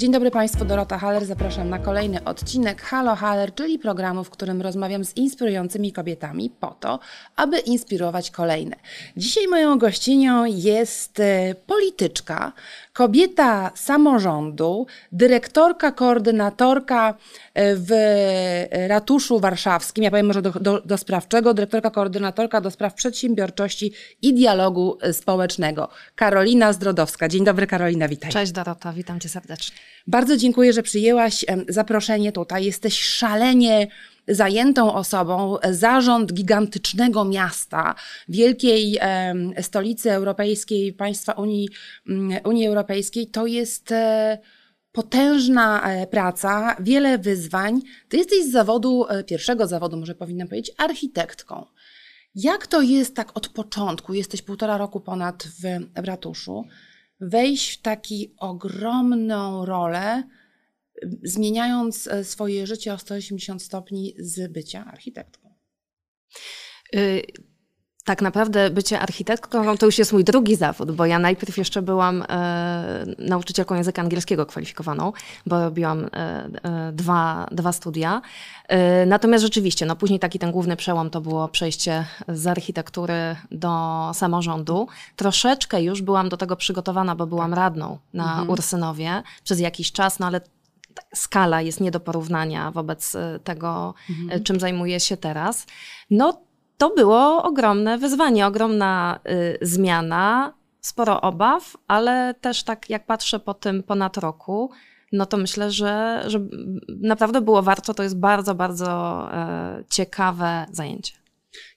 Dzień dobry Państwu, Dorota Haller. Zapraszam na kolejny odcinek Halo Haller, czyli programu, w którym rozmawiam z inspirującymi kobietami po to, aby inspirować kolejne. Dzisiaj moją gościnią jest e, polityczka, kobieta samorządu, dyrektorka, koordynatorka e, w ratuszu warszawskim, ja powiem może do, do, do dyrektorka, koordynatorka do spraw przedsiębiorczości i dialogu społecznego. Karolina Zdrodowska. Dzień dobry Karolina, witaj. Cześć Dorota, witam Cię serdecznie. Bardzo dziękuję, że przyjęłaś zaproszenie tutaj. Jesteś szalenie zajętą osobą. Zarząd gigantycznego miasta, wielkiej stolicy europejskiej, państwa Unii, mm, Unii Europejskiej, to jest e, potężna e, praca, wiele wyzwań. Ty jesteś z zawodu, e, pierwszego zawodu, może powinnam powiedzieć, architektką. Jak to jest tak od początku? Jesteś półtora roku ponad w ratuszu wejść w taką ogromną rolę, zmieniając e, swoje życie o 180 stopni z bycia architektką? Tak naprawdę bycie architektką to już jest mój drugi zawód, bo ja najpierw jeszcze byłam e, nauczycielką języka angielskiego kwalifikowaną, bo robiłam e, e, dwa, dwa studia. E, natomiast rzeczywiście, no później taki ten główny przełom to było przejście z architektury do samorządu. Troszeczkę już byłam do tego przygotowana, bo byłam radną na mhm. Ursynowie przez jakiś czas, no ale skala jest nie do porównania wobec e, tego, mhm. czym zajmuję się teraz. No to było ogromne wyzwanie, ogromna y, zmiana, sporo obaw, ale też tak jak patrzę po tym ponad roku, no to myślę, że, że naprawdę było warto. To jest bardzo, bardzo e, ciekawe zajęcie.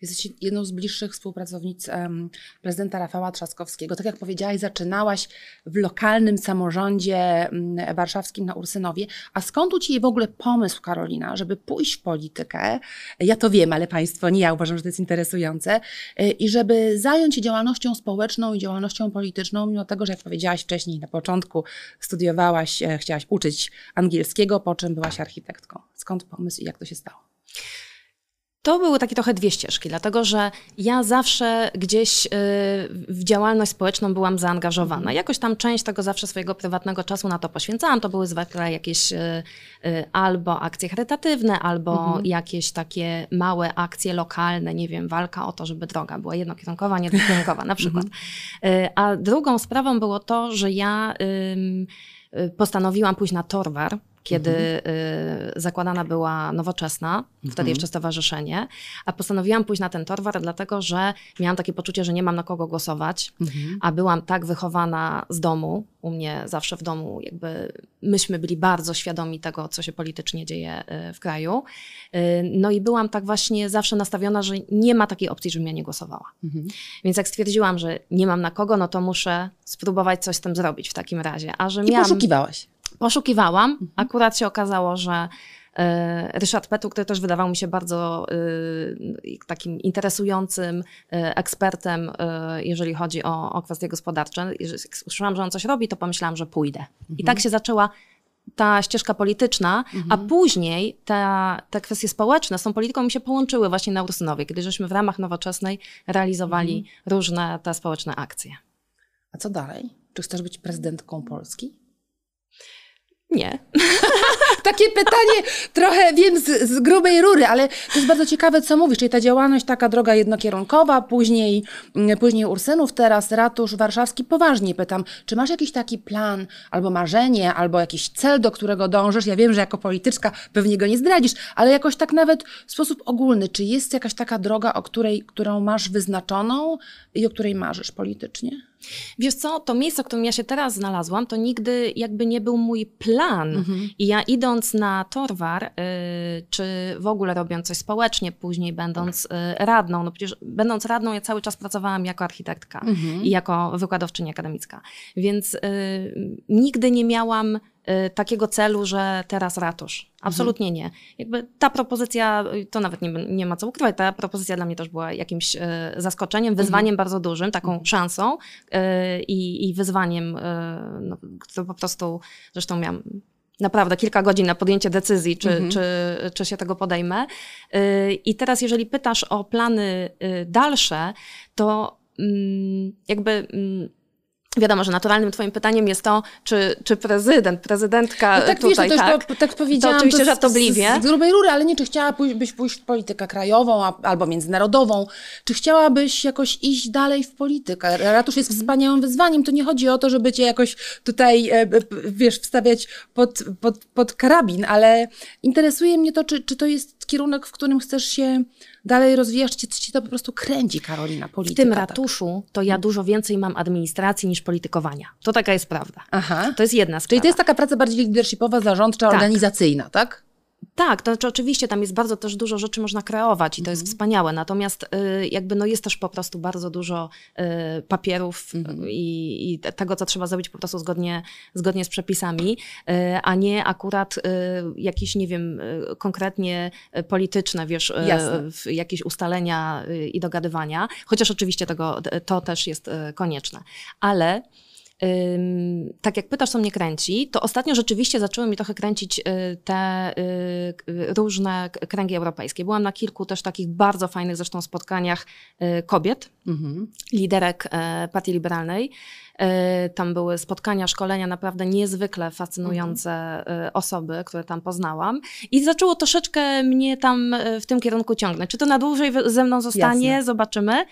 Jesteś jedną z bliższych współpracownic um, prezydenta Rafała Trzaskowskiego. Tak jak powiedziałaś, zaczynałaś w lokalnym samorządzie um, warszawskim na Ursynowie. A skąd u Ciebie w ogóle pomysł, Karolina, żeby pójść w politykę? Ja to wiem, ale Państwo nie, ja uważam, że to jest interesujące. Y, I żeby zająć się działalnością społeczną i działalnością polityczną, mimo tego, że jak powiedziałaś wcześniej, na początku studiowałaś, e, chciałaś uczyć angielskiego, po czym byłaś architektką. Skąd pomysł i jak to się stało? To były takie trochę dwie ścieżki, dlatego że ja zawsze gdzieś y, w działalność społeczną byłam zaangażowana. Mhm. Jakoś tam część tego zawsze swojego prywatnego czasu na to poświęcałam. To były zwykle jakieś y, y, albo akcje charytatywne, albo mhm. jakieś takie małe akcje lokalne, nie wiem, walka o to, żeby droga była jednokierunkowa, nie dwukierunkowa na przykład. Mhm. A drugą sprawą było to, że ja postanowiłam pójść na Torwar, kiedy mhm. y, zakładana była nowoczesna, wtedy mhm. jeszcze stowarzyszenie, a postanowiłam pójść na ten torwar, dlatego że miałam takie poczucie, że nie mam na kogo głosować, mhm. a byłam tak wychowana z domu, u mnie zawsze w domu jakby myśmy byli bardzo świadomi tego, co się politycznie dzieje y, w kraju. Y, no i byłam tak właśnie zawsze nastawiona, że nie ma takiej opcji, żebym ja nie głosowała. Mhm. Więc jak stwierdziłam, że nie mam na kogo, no to muszę spróbować coś z tym zrobić w takim razie. A że I miałam... poszukiwałaś poszukiwałam. Mhm. Akurat się okazało, że e, Ryszard Petu, który też wydawał mi się bardzo e, takim interesującym e, ekspertem, jeżeli chodzi o, o kwestie gospodarcze. Usłyszałam, że on coś robi, to pomyślałam, że pójdę. Mhm. I tak się zaczęła ta ścieżka polityczna, mhm. a później ta, te kwestie społeczne z tą polityką mi się połączyły właśnie na Ursynowie, kiedy żeśmy w ramach nowoczesnej realizowali mhm. różne te społeczne akcje. A co dalej? Czy chcesz być prezydentką Polski? Nie. Takie pytanie trochę wiem z, z, grubej rury, ale to jest bardzo ciekawe, co mówisz. Czyli ta działalność taka droga jednokierunkowa, później, mm, później Ursynów, teraz ratusz warszawski. Poważnie pytam, czy masz jakiś taki plan, albo marzenie, albo jakiś cel, do którego dążysz? Ja wiem, że jako polityczka pewnie go nie zdradzisz, ale jakoś tak nawet w sposób ogólny. Czy jest jakaś taka droga, o której, którą masz wyznaczoną i o której marzysz politycznie? Wiesz co, to miejsce, w którym ja się teraz znalazłam, to nigdy jakby nie był mój plan. Mhm. I ja idąc na Torwar, y, czy w ogóle robiąc coś społecznie, później będąc y, radną, no przecież będąc radną, ja cały czas pracowałam jako architektka mhm. i jako wykładowczyni akademicka. Więc y, nigdy nie miałam takiego celu, że teraz ratusz. Absolutnie mhm. nie. Jakby ta propozycja, to nawet nie, nie ma co ukrywać, ta propozycja dla mnie też była jakimś y, zaskoczeniem, wyzwaniem mhm. bardzo dużym, taką mhm. szansą y, i, i wyzwaniem, no, które po prostu, zresztą miałam naprawdę kilka godzin na podjęcie decyzji, czy, mhm. czy, czy się tego podejmę. I teraz, jeżeli pytasz o plany dalsze, to mm, jakby mm, Wiadomo, że naturalnym twoim pytaniem jest to, czy, czy prezydent, prezydentka No tak, tutaj, wiesz, to tak? po, tak powiedziałam. to oczywiście z- żartobliwie. Z, z grubej rury, ale nie, czy chciałabyś byś pójść w politykę krajową a, albo międzynarodową, czy chciałabyś jakoś iść dalej w politykę? Ratusz jest wspaniałym wyzwaniem, to nie chodzi o to, żeby cię jakoś tutaj, e, p- wiesz, wstawiać pod, pod, pod karabin, ale interesuje mnie to, czy, czy to jest kierunek, w którym chcesz się dalej rozwijać, czy cię to po prostu kręci, Karolina, W polityka. tym tak? ratuszu to ja dużo więcej mam administracji niż politykowania. To taka jest prawda. Aha. To jest jedna sprawa. Czyli to jest taka praca bardziej leadershipowa, zarządcza, Tak. organizacyjna, tak? Tak, to znaczy oczywiście tam jest bardzo też dużo rzeczy można kreować i to Mhm. jest wspaniałe, natomiast y, jakby no jest też po prostu bardzo dużo y, papierów Mhm. i, i te- tego, co trzeba zrobić po prostu zgodnie, zgodnie z przepisami, y, a nie akurat y, jakieś, nie wiem, y, konkretnie y, polityczne, wiesz, y, jakieś ustalenia y, i dogadywania, chociaż oczywiście tego, to też jest y, konieczne. Ale tak jak pytasz, co mnie kręci, to ostatnio rzeczywiście zaczęły mnie trochę kręcić y, te y, różne kręgi europejskie. Byłam na kilku też takich bardzo fajnych zresztą spotkaniach y, kobiet, Mhm. liderek Partii Liberalnej. E, Tam były spotkania, szkolenia, naprawdę niezwykle fascynujące e, osoby, które tam poznałam. I zaczęło troszeczkę mnie tam e, w tym kierunku ciągnąć. Czy to na dłużej ze mną zostanie, Jasne. zobaczymy.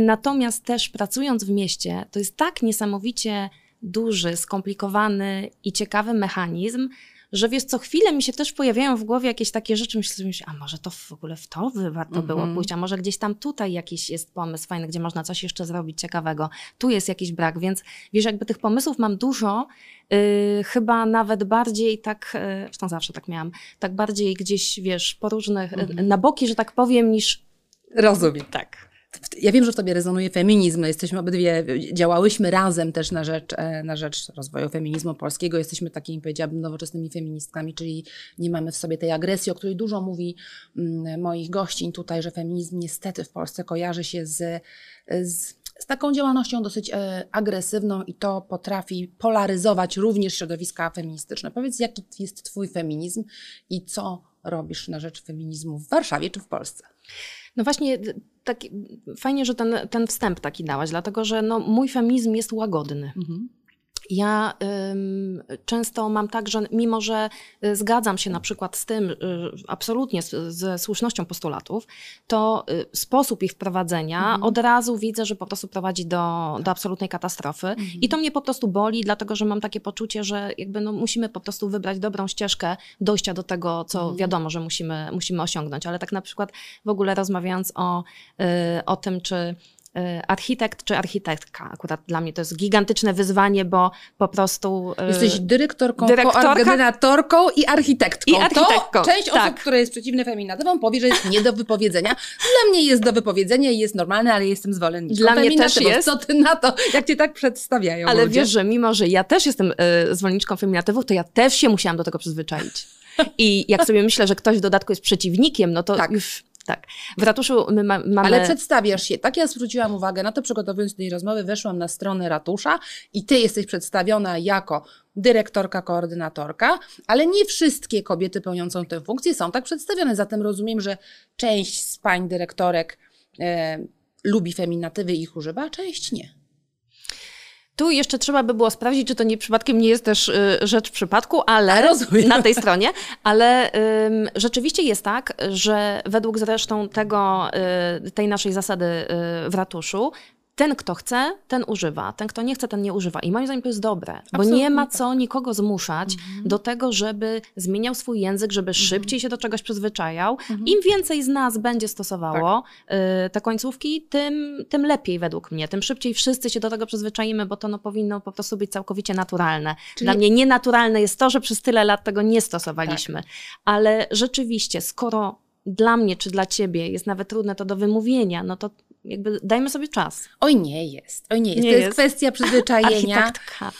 Natomiast też pracując w mieście, to jest tak niesamowicie duży, skomplikowany i ciekawy mechanizm, że wiesz, co chwilę mi się też pojawiają w głowie jakieś takie rzeczy, myślę, sobie, a może to w ogóle w to warto było Mhm. pójść, a może gdzieś tam tutaj jakiś jest pomysł fajny, gdzie można coś jeszcze zrobić ciekawego, tu jest jakiś brak, więc wiesz, jakby tych pomysłów mam dużo, yy, chyba nawet bardziej tak, yy, zresztą zawsze tak miałam, tak bardziej gdzieś, wiesz, po różnych, Mhm. na boki, że tak powiem, niż Rozumiem. tak. Ja wiem, że w tobie rezonuje feminizm. No jesteśmy obydwie, działałyśmy razem też na rzecz, e, na rzecz rozwoju feminizmu polskiego. Jesteśmy takimi, powiedziałabym, nowoczesnymi feministkami, czyli nie mamy w sobie tej agresji, o której dużo mówi mm, moich gościń tutaj, że feminizm niestety w Polsce kojarzy się z, z, z taką działalnością dosyć e, agresywną i to potrafi polaryzować również środowiska feministyczne. Powiedz, jaki jest twój feminizm i co robisz na rzecz feminizmu w Warszawie czy w Polsce? No właśnie, tak, fajnie, że ten, ten wstęp taki dałaś, dlatego że no, mój feminizm jest łagodny. Ja ym, często mam tak, że mimo, że y, zgadzam się na przykład z tym, y, absolutnie z, ze słusznością postulatów, to y, sposób ich wprowadzenia od razu widzę, że po prostu prowadzi do, do absolutnej katastrofy. I to mnie po prostu boli, dlatego że mam takie poczucie, że jakby no, musimy po prostu wybrać dobrą ścieżkę dojścia do tego, co wiadomo, że musimy, musimy osiągnąć. Ale tak na przykład w ogóle rozmawiając o, y, o tym, czy architekt czy architektka. Akurat dla mnie to jest gigantyczne wyzwanie, bo po prostu. y, Jesteś dyrektorką, koordynatorką i architektką. I architektką, To część tak. osób, która jest przeciwna feminatywom, powie, że jest nie do wypowiedzenia. Dla mnie jest do wypowiedzenia i jest normalne, ale jestem zwolenniczką Dla mnie też jest. Co ty na to, jak cię tak przedstawiają Ale ludzie? wiesz, że mimo, że ja też jestem y, zwolenniczką feminatywów, to ja też się musiałam do tego przyzwyczaić. I jak sobie myślę, że ktoś w dodatku jest przeciwnikiem, no to Tak. już tak. W ratuszu my ma, mamy. Ale przedstawiasz się. Tak ja zwróciłam uwagę na to, przygotowując do tej rozmowy, weszłam na stronę ratusza i ty jesteś przedstawiona jako dyrektorka, koordynatorka, ale nie wszystkie kobiety pełniące tę funkcję są tak przedstawione. Zatem rozumiem, że część z pań dyrektorek e, lubi feminatywy i ich używa, a część nie. Tu jeszcze trzeba by było sprawdzić, czy to nie przypadkiem nie jest też y, rzecz przypadku, ale rozumiem. na tej stronie, ale rzeczywiście jest tak, że według zresztą tego, y, tej naszej zasady y, w ratuszu, ten, kto chce, ten używa. Ten, kto nie chce, ten nie używa. I moim zdaniem to jest dobre, bo Absolutnie nie ma tak. co nikogo zmuszać do tego, żeby zmieniał swój język, żeby szybciej się do czegoś przyzwyczajał. Im więcej z nas będzie stosowało y, te końcówki, tym, tym lepiej według mnie. Tym szybciej wszyscy się do tego przyzwyczaimy, bo to no, powinno po prostu być całkowicie naturalne. Czyli- Dla mnie nienaturalne jest to, że przez tyle lat tego nie stosowaliśmy. Ale rzeczywiście, skoro dla mnie czy dla ciebie jest nawet trudne to do wymówienia, no to jakby dajmy sobie czas. Oj, nie jest. Oj, nie jest. Nie to jest, jest. kwestia przyzwyczajenia. Architektka.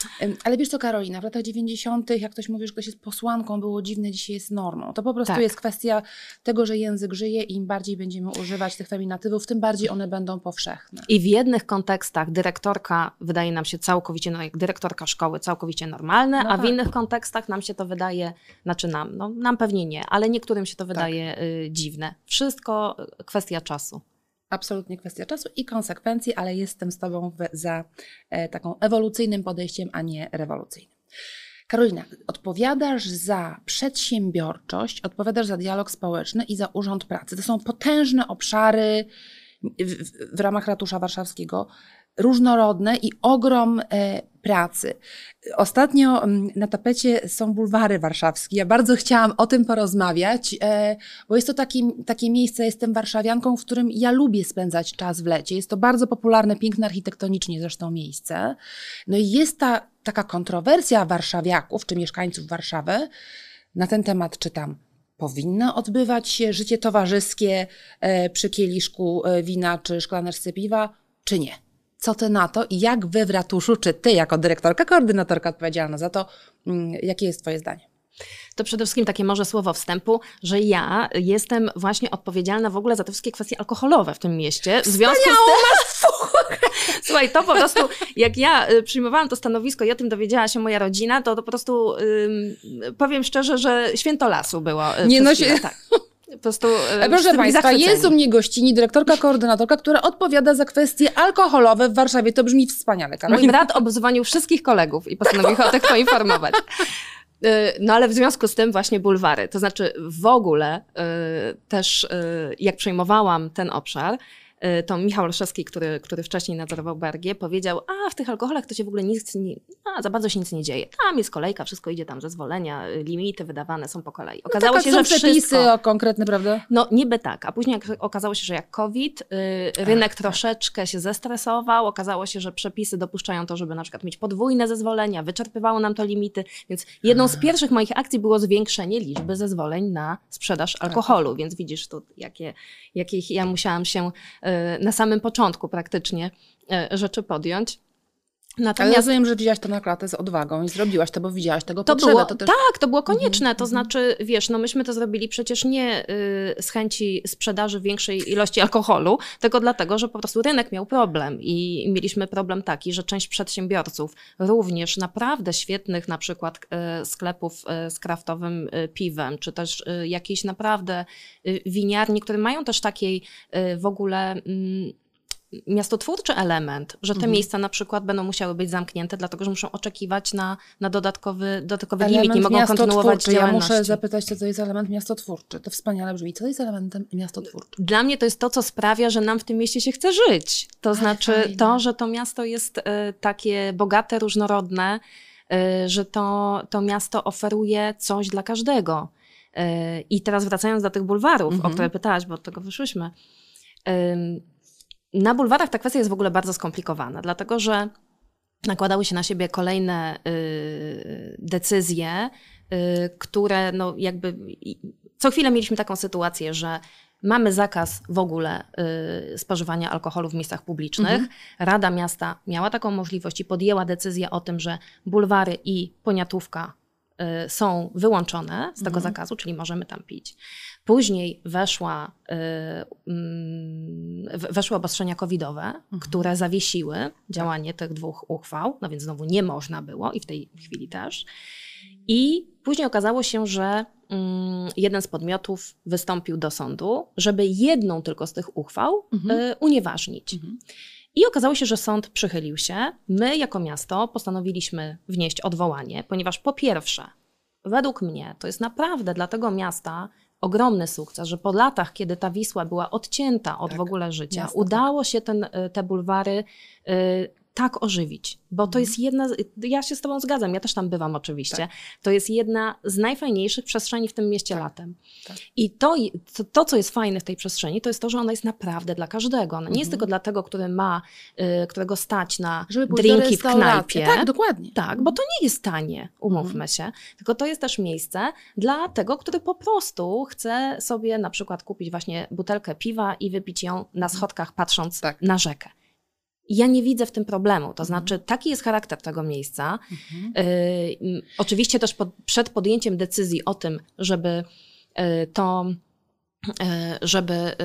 Ale wiesz co, Karolina, w latach 90., jak ktoś mówi, że ktoś jest posłanką, było dziwne, dzisiaj jest normą. To po prostu Tak. jest kwestia tego, że język żyje i im bardziej będziemy używać tych feminatywów, tym bardziej one będą powszechne. I w jednych kontekstach dyrektorka wydaje nam się całkowicie, no jak dyrektorka szkoły, całkowicie normalne, No a w tak. innych kontekstach nam się to wydaje, znaczy nam, no nam pewnie nie, ale niektórym się to Tak. wydaje y, dziwne. Wszystko y, kwestia czasu. Absolutnie kwestia czasu i konsekwencji, ale jestem z Tobą w, za e, taką ewolucyjnym podejściem, a nie rewolucyjnym. Karolina, odpowiadasz za przedsiębiorczość, odpowiadasz za dialog społeczny i za urząd pracy. To są potężne obszary w, w ramach ratusza warszawskiego, różnorodne i ogrom e, pracy. Ostatnio mm, na tapecie są bulwary warszawskie. Ja bardzo chciałam o tym porozmawiać, e, bo jest to taki, takie miejsce, jestem warszawianką, w którym ja lubię spędzać czas w lecie. Jest to bardzo popularne, piękne architektonicznie zresztą miejsce. No i jest ta taka kontrowersja warszawiaków czy mieszkańców Warszawy na ten temat, czy tam powinno odbywać się życie towarzyskie e, przy kieliszku wina czy szklaneczce piwa, czy nie. Co ty na to i jak wy w ratuszu, czy ty jako dyrektorka, koordynatorka odpowiedzialna za to, mm, jakie jest twoje zdanie? To przede wszystkim takie może słowo wstępu, że ja jestem właśnie odpowiedzialna w ogóle za te wszystkie kwestie alkoholowe w tym mieście. W związku z tym... Słuchaj, to po prostu, jak ja y, przyjmowałam to stanowisko i o tym dowiedziała się moja rodzina, to, to po prostu powiem szczerze, że święto lasu było. Y, Nie no się... Tak. Po prostu, e, Proszę Państwa, jest u mnie gościni, dyrektorka, koordynatorka, która odpowiada za kwestie alkoholowe w Warszawie. To brzmi wspaniale, Karolina. Mój brat obzwonił wszystkich kolegów i postanowił o tym poinformować. E, no ale w związku z tym właśnie bulwary. To znaczy w ogóle e, też jak przejmowałam ten obszar, to Michał Olszewski, który, który wcześniej nadzorował Bergie, powiedział, a w tych alkoholach to się w ogóle nic nie, a za bardzo się nic nie dzieje. Tam jest kolejka, wszystko idzie tam, zezwolenia, limity wydawane są po kolei. No okazało no się, że przepisy wszystko, o konkretne, prawda? No niby tak, a później okazało się, że jak COVID, yy, rynek Ach, tak. troszeczkę tak. się zestresował, okazało się, że przepisy dopuszczają to, żeby na przykład mieć podwójne zezwolenia, wyczerpywało nam to limity, więc jedną z pierwszych moich akcji było zwiększenie liczby zezwoleń na sprzedaż alkoholu, więc widzisz tu, jakie, jakich ja musiałam się y, Y, na samym początku praktycznie y, rzeczy podjąć. Natomiast... Ale rozumiem, że wzięłaś to na klatę z odwagą i zrobiłaś to, bo widziałaś tego to potrzebę. Było, to też... Tak, to było konieczne. To mhm. znaczy, wiesz, no myśmy to zrobili przecież nie y, z chęci sprzedaży większej ilości alkoholu, tylko dlatego, że po prostu rynek miał problem i mieliśmy problem taki, że część przedsiębiorców, również naprawdę świetnych na przykład y, sklepów y, z kraftowym piwem, czy też jakiejś naprawdę winiarni, które mają też takiej w ogóle mm, miastotwórczy element, że te mhm. miejsca na przykład będą musiały być zamknięte, dlatego że muszą oczekiwać na, na dodatkowy, dodatkowy limit, nie mogą kontynuować Ja muszę zapytać, co to jest element miastotwórczy. To wspaniale brzmi. Co to jest elementem miastotwórczym? Dla mnie to jest to, co sprawia, że nam w tym mieście się chce żyć. To znaczy fajne. to, że to miasto jest y, takie bogate, różnorodne, y, że to, to miasto oferuje coś dla każdego. Y, I teraz wracając do tych bulwarów, mhm. o które pytałaś, bo od tego wyszłyśmy. Na bulwarach ta kwestia jest w ogóle bardzo skomplikowana, dlatego że nakładały się na siebie kolejne y, decyzje, y, które no jakby co chwilę mieliśmy taką sytuację, że mamy zakaz w ogóle y, spożywania alkoholu w miejscach publicznych. Mhm. Rada Miasta miała taką możliwość i podjęła decyzję o tym, że bulwary i poniatówka są wyłączone z tego mhm. zakazu, czyli możemy tam pić. Później weszła, yy, weszły obostrzenia covidowe, mhm. które zawiesiły działanie tych dwóch uchwał, no więc znowu nie można było i w tej chwili też. I później okazało się, że mm, jeden z podmiotów wystąpił do sądu, żeby jedną tylko z tych uchwał mhm. y, unieważnić. Mhm. I okazało się, że sąd przychylił się. My, jako miasto, postanowiliśmy wnieść odwołanie, ponieważ po pierwsze, według mnie to jest naprawdę dla tego miasta ogromny sukces, że po latach, kiedy ta Wisła była odcięta od tak, w ogóle życia, jasne, udało się ten, y, te bulwary y, tak ożywić, bo to mhm. jest jedna, ja się z Tobą zgadzam, ja też tam bywam oczywiście, tak. to jest jedna z najfajniejszych przestrzeni w tym mieście tak. latem. Tak. I to, to, to, co jest fajne w tej przestrzeni, to jest to, że ona jest naprawdę dla każdego. Ona nie mhm. jest tylko dla tego, który ma, y, którego stać na Żeby drinki w knajpie. Tak, dokładnie. Tak, bo to nie jest tanie, umówmy mhm. się, tylko to jest też miejsce dla tego, który po prostu chce sobie na przykład kupić właśnie butelkę piwa i wypić ją na mhm. schodkach patrząc tak. na rzekę ja nie widzę w tym problemu. To mhm. znaczy, taki jest charakter tego miejsca. Mhm. Y, oczywiście też pod, przed podjęciem decyzji o tym, żeby y, to żeby e,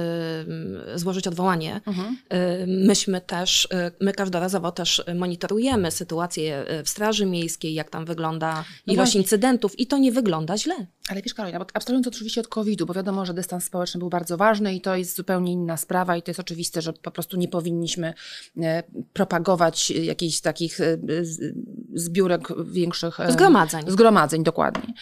złożyć odwołanie. Mhm. E, myśmy też, my każdorazowo też monitorujemy sytuację w Straży Miejskiej, jak tam wygląda no ilość właśnie. incydentów i to nie wygląda źle. Ale wiesz Karolina, bo abstrahując oczywiście od COVID-u, bo wiadomo, że dystans społeczny był bardzo ważny i to jest zupełnie inna sprawa i to jest oczywiste, że po prostu nie powinniśmy propagować jakichś takich zbiórek większych. Zgromadzeń. Zgromadzeń, dokładnie.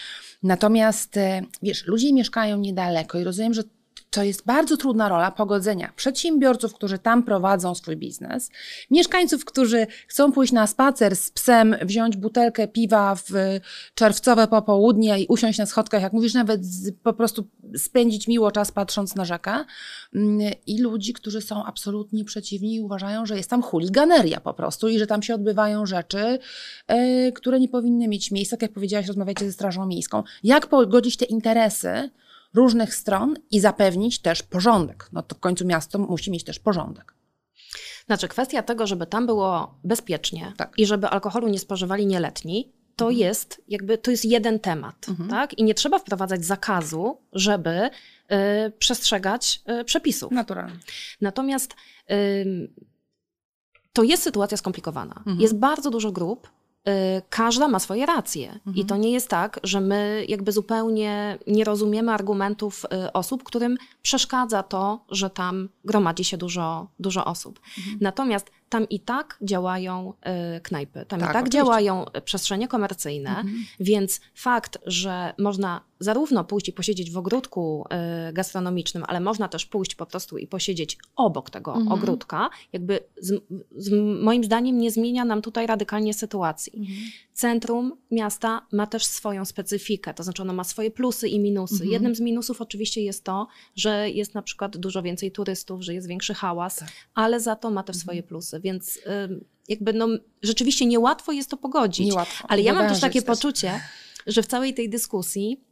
Natomiast, e, wiesz, ludzie mieszkają niedaleko i rozumiem, że to jest bardzo trudna rola pogodzenia przedsiębiorców, którzy tam prowadzą swój biznes, mieszkańców, którzy chcą pójść na spacer z psem, wziąć butelkę piwa w czerwcowe popołudnie i usiąść na schodkach, jak mówisz, nawet z, po prostu spędzić miło czas patrząc na rzekę. Mm, I ludzi, którzy są absolutnie przeciwni i uważają, że jest tam chuliganeria po prostu i że tam się odbywają rzeczy, yy, które nie powinny mieć miejsca. Tak jak powiedziałaś, rozmawiacie ze Strażą Miejską. Jak pogodzić te interesy? Różnych stron i zapewnić też porządek. No to w końcu miasto musi mieć też porządek. Znaczy, kwestia tego, żeby tam było bezpiecznie tak. i żeby alkoholu nie spożywali nieletni, to mhm. jest jakby to jest jeden temat, mhm. tak? I nie trzeba wprowadzać zakazu, żeby y, przestrzegać y, przepisów. Naturalnie. Natomiast y, to jest sytuacja skomplikowana. Mhm. Jest bardzo dużo grup, każda ma swoje racje. Mhm. I to nie jest tak, że my jakby zupełnie nie rozumiemy argumentów y, osób, którym przeszkadza to, że tam gromadzi się dużo, dużo osób. Mhm. Natomiast tam i tak działają y, knajpy, tam tak, i tak oczywiście. działają przestrzenie komercyjne, mhm. więc fakt, że można zarówno pójść i posiedzieć w ogródku y, gastronomicznym, ale można też pójść po prostu i posiedzieć obok tego mhm. ogródka, jakby z, z, moim zdaniem nie zmienia nam tutaj radykalnie sytuacji. Mhm. Centrum miasta ma też swoją specyfikę, to znaczy ono ma swoje plusy i minusy. Mhm. Jednym z minusów oczywiście jest to, że jest na przykład dużo więcej turystów, że jest większy hałas, tak. ale za to ma też swoje mhm. plusy, więc jakby no, rzeczywiście niełatwo jest to pogodzić. Niełatwo. Ale ja mam też takie poczucie, że w całej tej dyskusji e,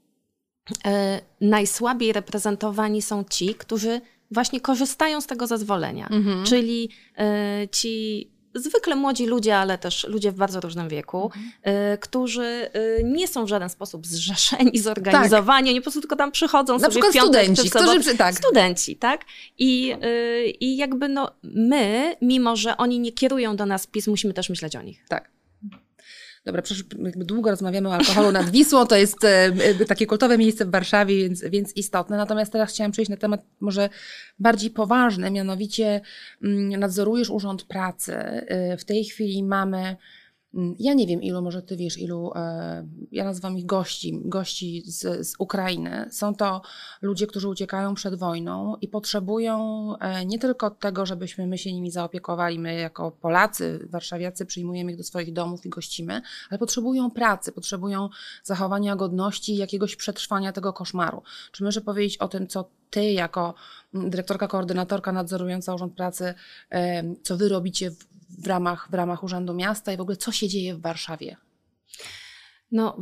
najsłabiej reprezentowani są ci, którzy właśnie korzystają z tego zezwolenia. Mhm. Czyli e, ci zwykle młodzi ludzie, ale też ludzie w bardzo różnym wieku, mhm. y, którzy y, nie są w żaden sposób zrzeszeni, zorganizowani, tak. nie po prostu tylko tam przychodzą Na sobie w piątek studenci, którzy, tak. Studenci, tak? I, y, I jakby no my, mimo że oni nie kierują do nas PiS, musimy też myśleć o nich. Tak. Dobra, przecież długo rozmawiamy o alkoholu nad Wisłą, to jest e, takie kultowe miejsce w Warszawie, więc, więc istotne. Natomiast teraz chciałam przejść na temat może bardziej poważny, mianowicie mm, nadzorujesz Urząd Pracy. E, w tej chwili mamy ja nie wiem, ilu, może ty wiesz, ilu, e, ja nazywam ich gości, gości z, z Ukrainy. Są to ludzie, którzy uciekają przed wojną i potrzebują e, nie tylko tego, żebyśmy my się nimi zaopiekowali, my jako Polacy, warszawiacy przyjmujemy ich do swoich domów i gościmy, ale potrzebują pracy, potrzebują zachowania godności i jakiegoś przetrwania tego koszmaru. Czy możesz powiedzieć o tym, co ty jako mm, dyrektorka, koordynatorka nadzorująca Urząd Pracy, co wy robicie w ramach, w ramach Urzędu Miasta i w ogóle co się dzieje w Warszawie? No,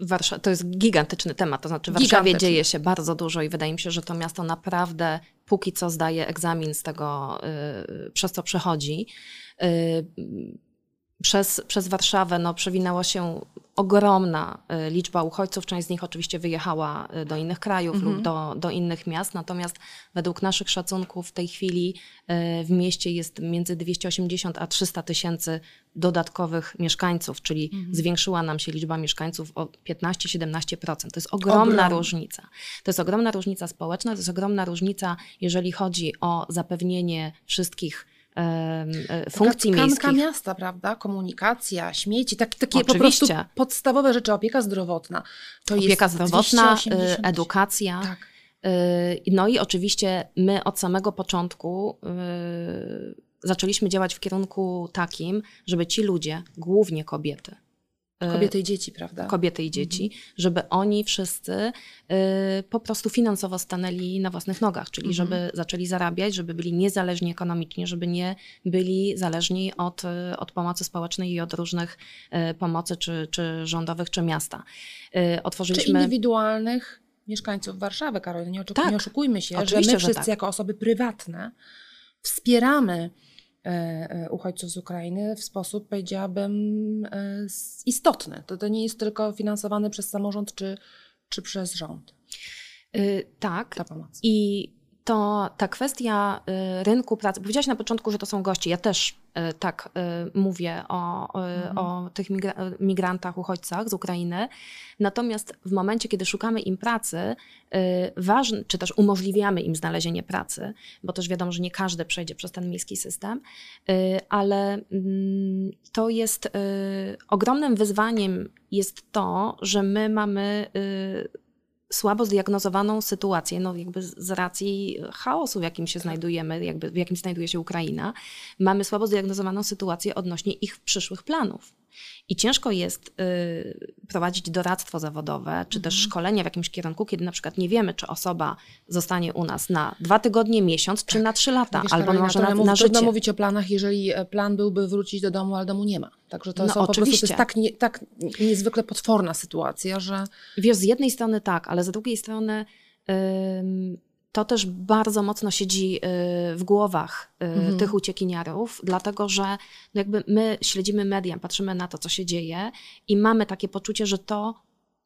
Warszawa, to jest gigantyczny temat, to znaczy w Warszawie dzieje się bardzo dużo i wydaje mi się, że to miasto naprawdę póki co zdaje egzamin z tego, yy, przez co przechodzi. Przez, przez Warszawę no, przewinęła się ogromna y, liczba uchodźców. Część z nich oczywiście wyjechała y, do innych krajów lub mhm. do, do innych miast. Natomiast według naszych szacunków w tej chwili y, w mieście jest między 280 a 300 tysięcy dodatkowych mieszkańców, czyli mhm. zwiększyła nam się liczba mieszkańców o 15-17%. To jest ogromna różnica. To jest ogromna różnica społeczna, to jest ogromna różnica, jeżeli chodzi o zapewnienie wszystkich funkcji Taka miejskich. miasta, prawda? Komunikacja, śmieci, tak, takie Oczywiście. po prostu podstawowe rzeczy. Opieka zdrowotna. To Opieka jest zdrowotna, 280. E, edukacja. Tak. E, no i oczywiście my od samego początku zaczęliśmy działać w kierunku takim, żeby ci ludzie, głównie kobiety, E, kobiety i dzieci, prawda? Kobiety i dzieci, mhm. żeby oni wszyscy y, po prostu finansowo stanęli na własnych nogach, czyli mhm. żeby zaczęli zarabiać, żeby byli niezależni ekonomicznie, żeby nie byli zależni od, y, od pomocy społecznej i od różnych y, pomocy, czy, czy rządowych, czy miasta. Otworzyliśmy... Czy indywidualnych mieszkańców Warszawy, Karolina, nie, tak. nie oszukujmy się, że my wszyscy że tak. jako osoby prywatne wspieramy E, e, uchodźców z Ukrainy w sposób, powiedziałabym, e, istotny. To, to nie jest tylko finansowane przez samorząd czy, czy przez rząd. Y, tak. ta pomoc? I to ta kwestia y, rynku pracy. Powiedziałaś na początku, że to są goście. Ja też y, tak y, mówię o, Mhm. o tych migra- migrantach, uchodźcach z Ukrainy. Natomiast w momencie, kiedy szukamy im pracy, ważne, czy też umożliwiamy im znalezienie pracy, bo też wiadomo, że nie każdy przejdzie przez ten miejski system, ale mm, to jest ogromnym wyzwaniem jest to, że my mamy słabo zdiagnozowaną sytuację, no jakby z racji chaosu, w jakim się znajdujemy, jakby w jakim znajduje się Ukraina, mamy słabo zdiagnozowaną sytuację odnośnie ich przyszłych planów. I ciężko jest y, prowadzić doradztwo zawodowe, czy też Mhm. szkolenie w jakimś kierunku, kiedy na przykład nie wiemy, czy osoba zostanie u nas na dwa tygodnie, miesiąc, czy na trzy lata, Wiesz, albo może na, na Trudno życie. mówić o planach, jeżeli e, plan byłby wrócić do domu, ale domu nie ma. Także to No, są po prostu to oczywiście. jest tak, nie, tak niezwykle potworna sytuacja, że Wiesz, z jednej strony tak, ale z drugiej strony ym, to też bardzo mocno siedzi y, w głowach y, Mhm. tych uciekiniarów, dlatego że no jakby my śledzimy media, patrzymy na to, co się dzieje i mamy takie poczucie, że to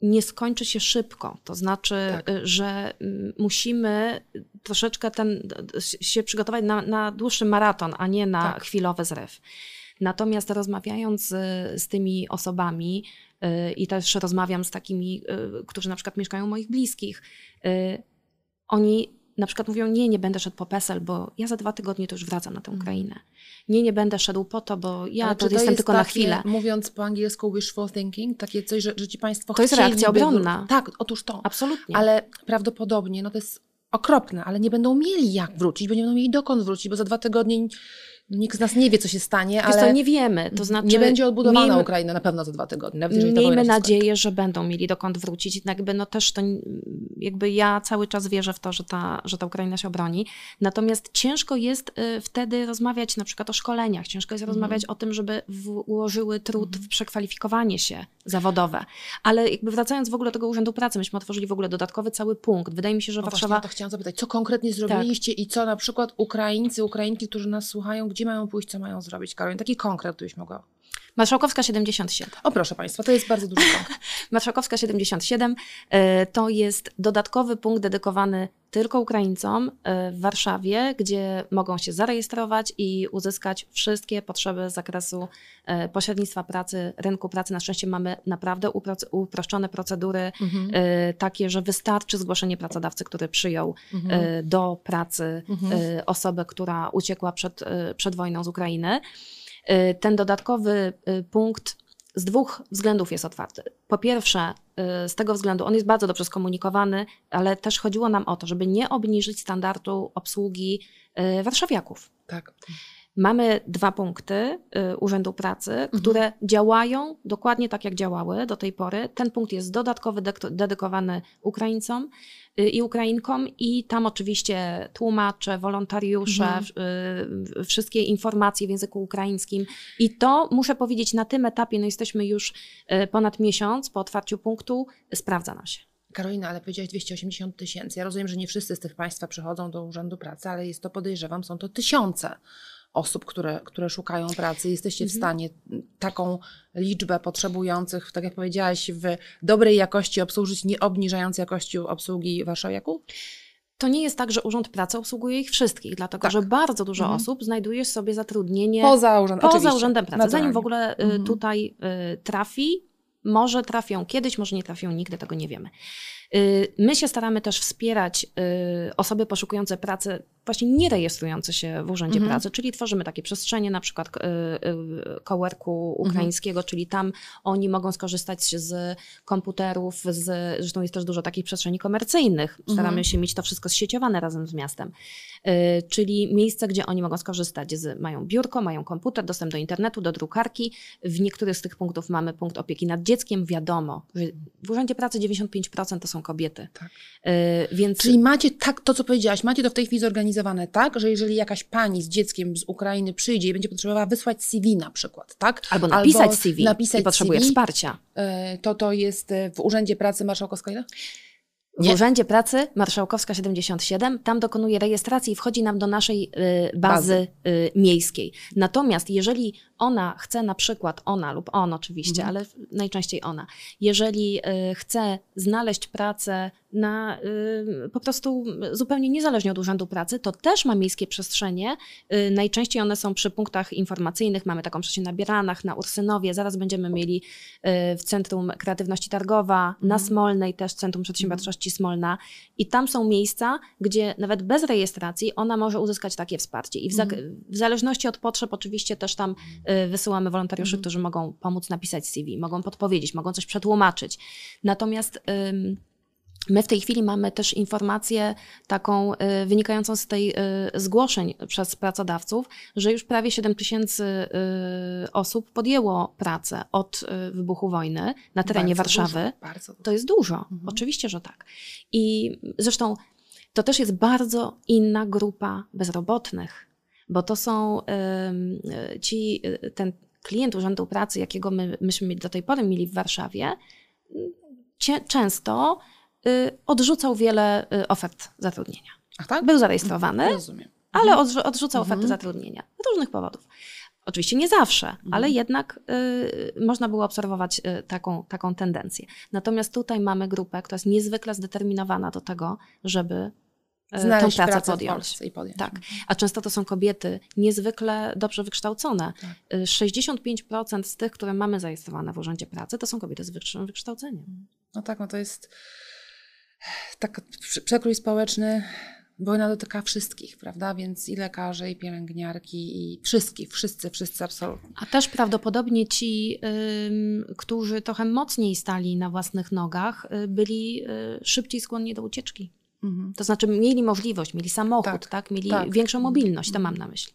nie skończy się szybko. To znaczy, Tak. y, że mm, musimy troszeczkę ten, się przygotować na, na dłuższy maraton, a nie na Tak. chwilowy zryw. Natomiast rozmawiając z, z tymi osobami i też rozmawiam z takimi, którzy na przykład mieszkają moich bliskich, oni na przykład mówią, nie, nie będę szedł po PESEL, bo ja za dwa tygodnie to już wracam na tę Ukrainę. Nie, nie będę szedł po to, bo ja czy jestem jest tylko na takie, chwilę. Mówiąc po angielsku wishful thinking, takie coś, że, że ci państwo To jest reakcja obronna. Tak, otóż to. Absolutnie. Ale prawdopodobnie, no to jest okropne, ale nie będą mieli jak wrócić, bo nie będą mieli dokąd wrócić, bo za dwa tygodnie nikt z nas nie wie, co się stanie, ale co, nie wiemy. To znaczy, nie będzie odbudowana miejmy- Ukraina na pewno za dwa tygodnie, nawet Miejmy nadzieję, że będą mieli dokąd wrócić. Jakby no też to, jakby ja cały czas wierzę w to, że ta, że ta Ukraina się obroni. Natomiast ciężko jest y, wtedy rozmawiać na przykład o szkoleniach. Ciężko jest rozmawiać o tym, żeby włożyły trud w przekwalifikowanie się zawodowe. Ale jakby wracając w ogóle do tego Urzędu Pracy, myśmy otworzyli w ogóle dodatkowy cały punkt. Wydaje mi się, że O, właśnie, Warszawa... ja to chciałam zapytać, co konkretnie zrobiliście i co na przykład Ukraińcy, Ukrainki, którzy nas słuchają, gdzie mają pójść, co mają zrobić? Karolina, taki konkret, gdybyś mogła. Marszałkowska 77. O proszę Państwa, to jest bardzo konkret. Marszałkowska 77 y, to jest dodatkowy punkt dedykowany tylko Ukraińcom y, w Warszawie, gdzie mogą się zarejestrować i uzyskać wszystkie potrzeby z zakresu y, pośrednictwa pracy, rynku pracy. Na szczęście mamy naprawdę upro- uproszczone procedury, Mhm. takie, że wystarczy zgłoszenie pracodawcy, który przyjął Mhm. do pracy Mhm. osobę, która uciekła przed, przed wojną z Ukrainy. Y, Ten dodatkowy y, punkt z dwóch względów jest otwarty. Po pierwsze, y, z tego względu on jest bardzo dobrze skomunikowany, ale też chodziło nam o to, żeby nie obniżyć standardu obsługi warszawiaków. Tak. Mamy dwa punkty y, Urzędu Pracy, Mhm. które działają dokładnie tak, jak działały do tej pory. Ten punkt jest dodatkowy, dedykowany Ukraińcom y, i Ukrainkom, i tam oczywiście tłumacze, wolontariusze, Mhm. y, wszystkie informacje w języku ukraińskim. I to muszę powiedzieć, na tym etapie, no jesteśmy już ponad miesiąc po otwarciu punktu, sprawdza nam się. Karolina, ale powiedziałaś 280 tysięcy. Ja rozumiem, że nie wszyscy z tych Państwa przychodzą do Urzędu Pracy, ale jest to, podejrzewam, są to tysiące osób, które, które szukają pracy. Jesteście w Mhm. stanie taką liczbę potrzebujących, tak jak powiedziałaś, w dobrej jakości obsłużyć, nie obniżając jakości obsługi warszawiaków? To nie jest tak, że Urząd Pracy obsługuje ich wszystkich, dlatego Tak. że bardzo dużo Mhm. osób znajduje sobie zatrudnienie Poza, urząd, poza Urzędem Pracy. naturalnie. Zanim w ogóle y, Mhm. tutaj y, trafi, może trafią kiedyś, może nie trafią nigdy, tego nie wiemy. Y, My się staramy też wspierać y, osoby poszukujące pracy, właśnie nie rejestrujące się w Urzędzie Mhm. Pracy, czyli tworzymy takie przestrzenie, na przykład y, y, coworku Mhm. ukraińskiego, czyli tam oni mogą skorzystać z komputerów, z, zresztą jest też dużo takich przestrzeni komercyjnych. Staramy Mhm. się mieć to wszystko zsieciowane razem z miastem. Y, czyli miejsce, gdzie oni mogą skorzystać z, mają biurko, mają komputer, dostęp do internetu, do drukarki. W niektórych z tych punktów mamy punkt opieki nad dzieckiem. Wiadomo, w Urzędzie Pracy 95% to są kobiety. Tak. Y, więc Czyli macie tak, to co powiedziałaś, macie to w tej chwili zorganizowane tak, że jeżeli jakaś pani z dzieckiem z Ukrainy przyjdzie i będzie potrzebowała wysłać CV na przykład, tak? albo napisać CV napisać i potrzebuje CV, wsparcia. e, to to jest e, w Urzędzie Pracy Marszałkowska ile? w Nie. Urzędzie Pracy Marszałkowska 77, tam dokonuje rejestracji i wchodzi nam do naszej y, bazy, y, miejskiej. Natomiast jeżeli ona chce na przykład, ona lub on oczywiście, Mhm. ale najczęściej ona, jeżeli y, chce znaleźć pracę na y, po prostu zupełnie niezależnie od Urzędu Pracy, to też ma miejskie przestrzenie. Y, najczęściej one są przy punktach informacyjnych, mamy taką przestrzeń na Bieranach, na Ursynowie, zaraz będziemy mieli y, w Centrum Kreatywności Targowa, na Mhm. Smolnej też Centrum Przedsiębiorczości Smolna i tam są miejsca, gdzie nawet bez rejestracji ona może uzyskać takie wsparcie i w, Mhm. w zależności od potrzeb oczywiście też tam y, wysyłamy wolontariuszy, Mhm. którzy mogą pomóc napisać CV, mogą podpowiedzieć, mogą coś przetłumaczyć. Natomiast ym, My w tej chwili mamy też informację taką y, wynikającą z tej y, zgłoszeń przez pracodawców, że już prawie 7 tysięcy y, osób podjęło pracę od wybuchu wojny na terenie Bardzo Warszawy. Dużo, dużo. To jest dużo, Mhm. oczywiście, że tak. I zresztą to też jest bardzo inna grupa bezrobotnych, bo to są ci, ten klient Urzędu Pracy, jakiego my, myśmy do tej pory mieli w Warszawie, często odrzucał wiele y, ofert zatrudnienia. A tak? Był zarejestrowany, Rozumiem. ale odrzu- odrzucał Mhm. oferty zatrudnienia z różnych powodów. Oczywiście nie zawsze, Mhm. ale jednak y, można było obserwować y, taką, taką tendencję. Natomiast tutaj mamy grupę, która jest niezwykle zdeterminowana do tego, żeby y, Znaleźć tą pracę pracę podjąć. I podjąć. Tak. A często to są kobiety niezwykle dobrze wykształcone. Tak. Y, 65% z tych, które mamy zarejestrowane w Urzędzie Pracy, to są kobiety z wyższym wykształceniem. No tak, no to jest tak prze- przekrój społeczny. Wojna dotyka wszystkich, prawda? Więc i lekarzy, i pielęgniarki, i wszystkich, wszyscy, wszyscy absolutnie. A też prawdopodobnie ci, ym, którzy trochę mocniej stali na własnych nogach, y, byli y, szybciej skłonni do ucieczki. Mhm. To znaczy mieli możliwość, mieli samochód, Tak, tak, mieli tak. większą mobilność, to mam na myśli.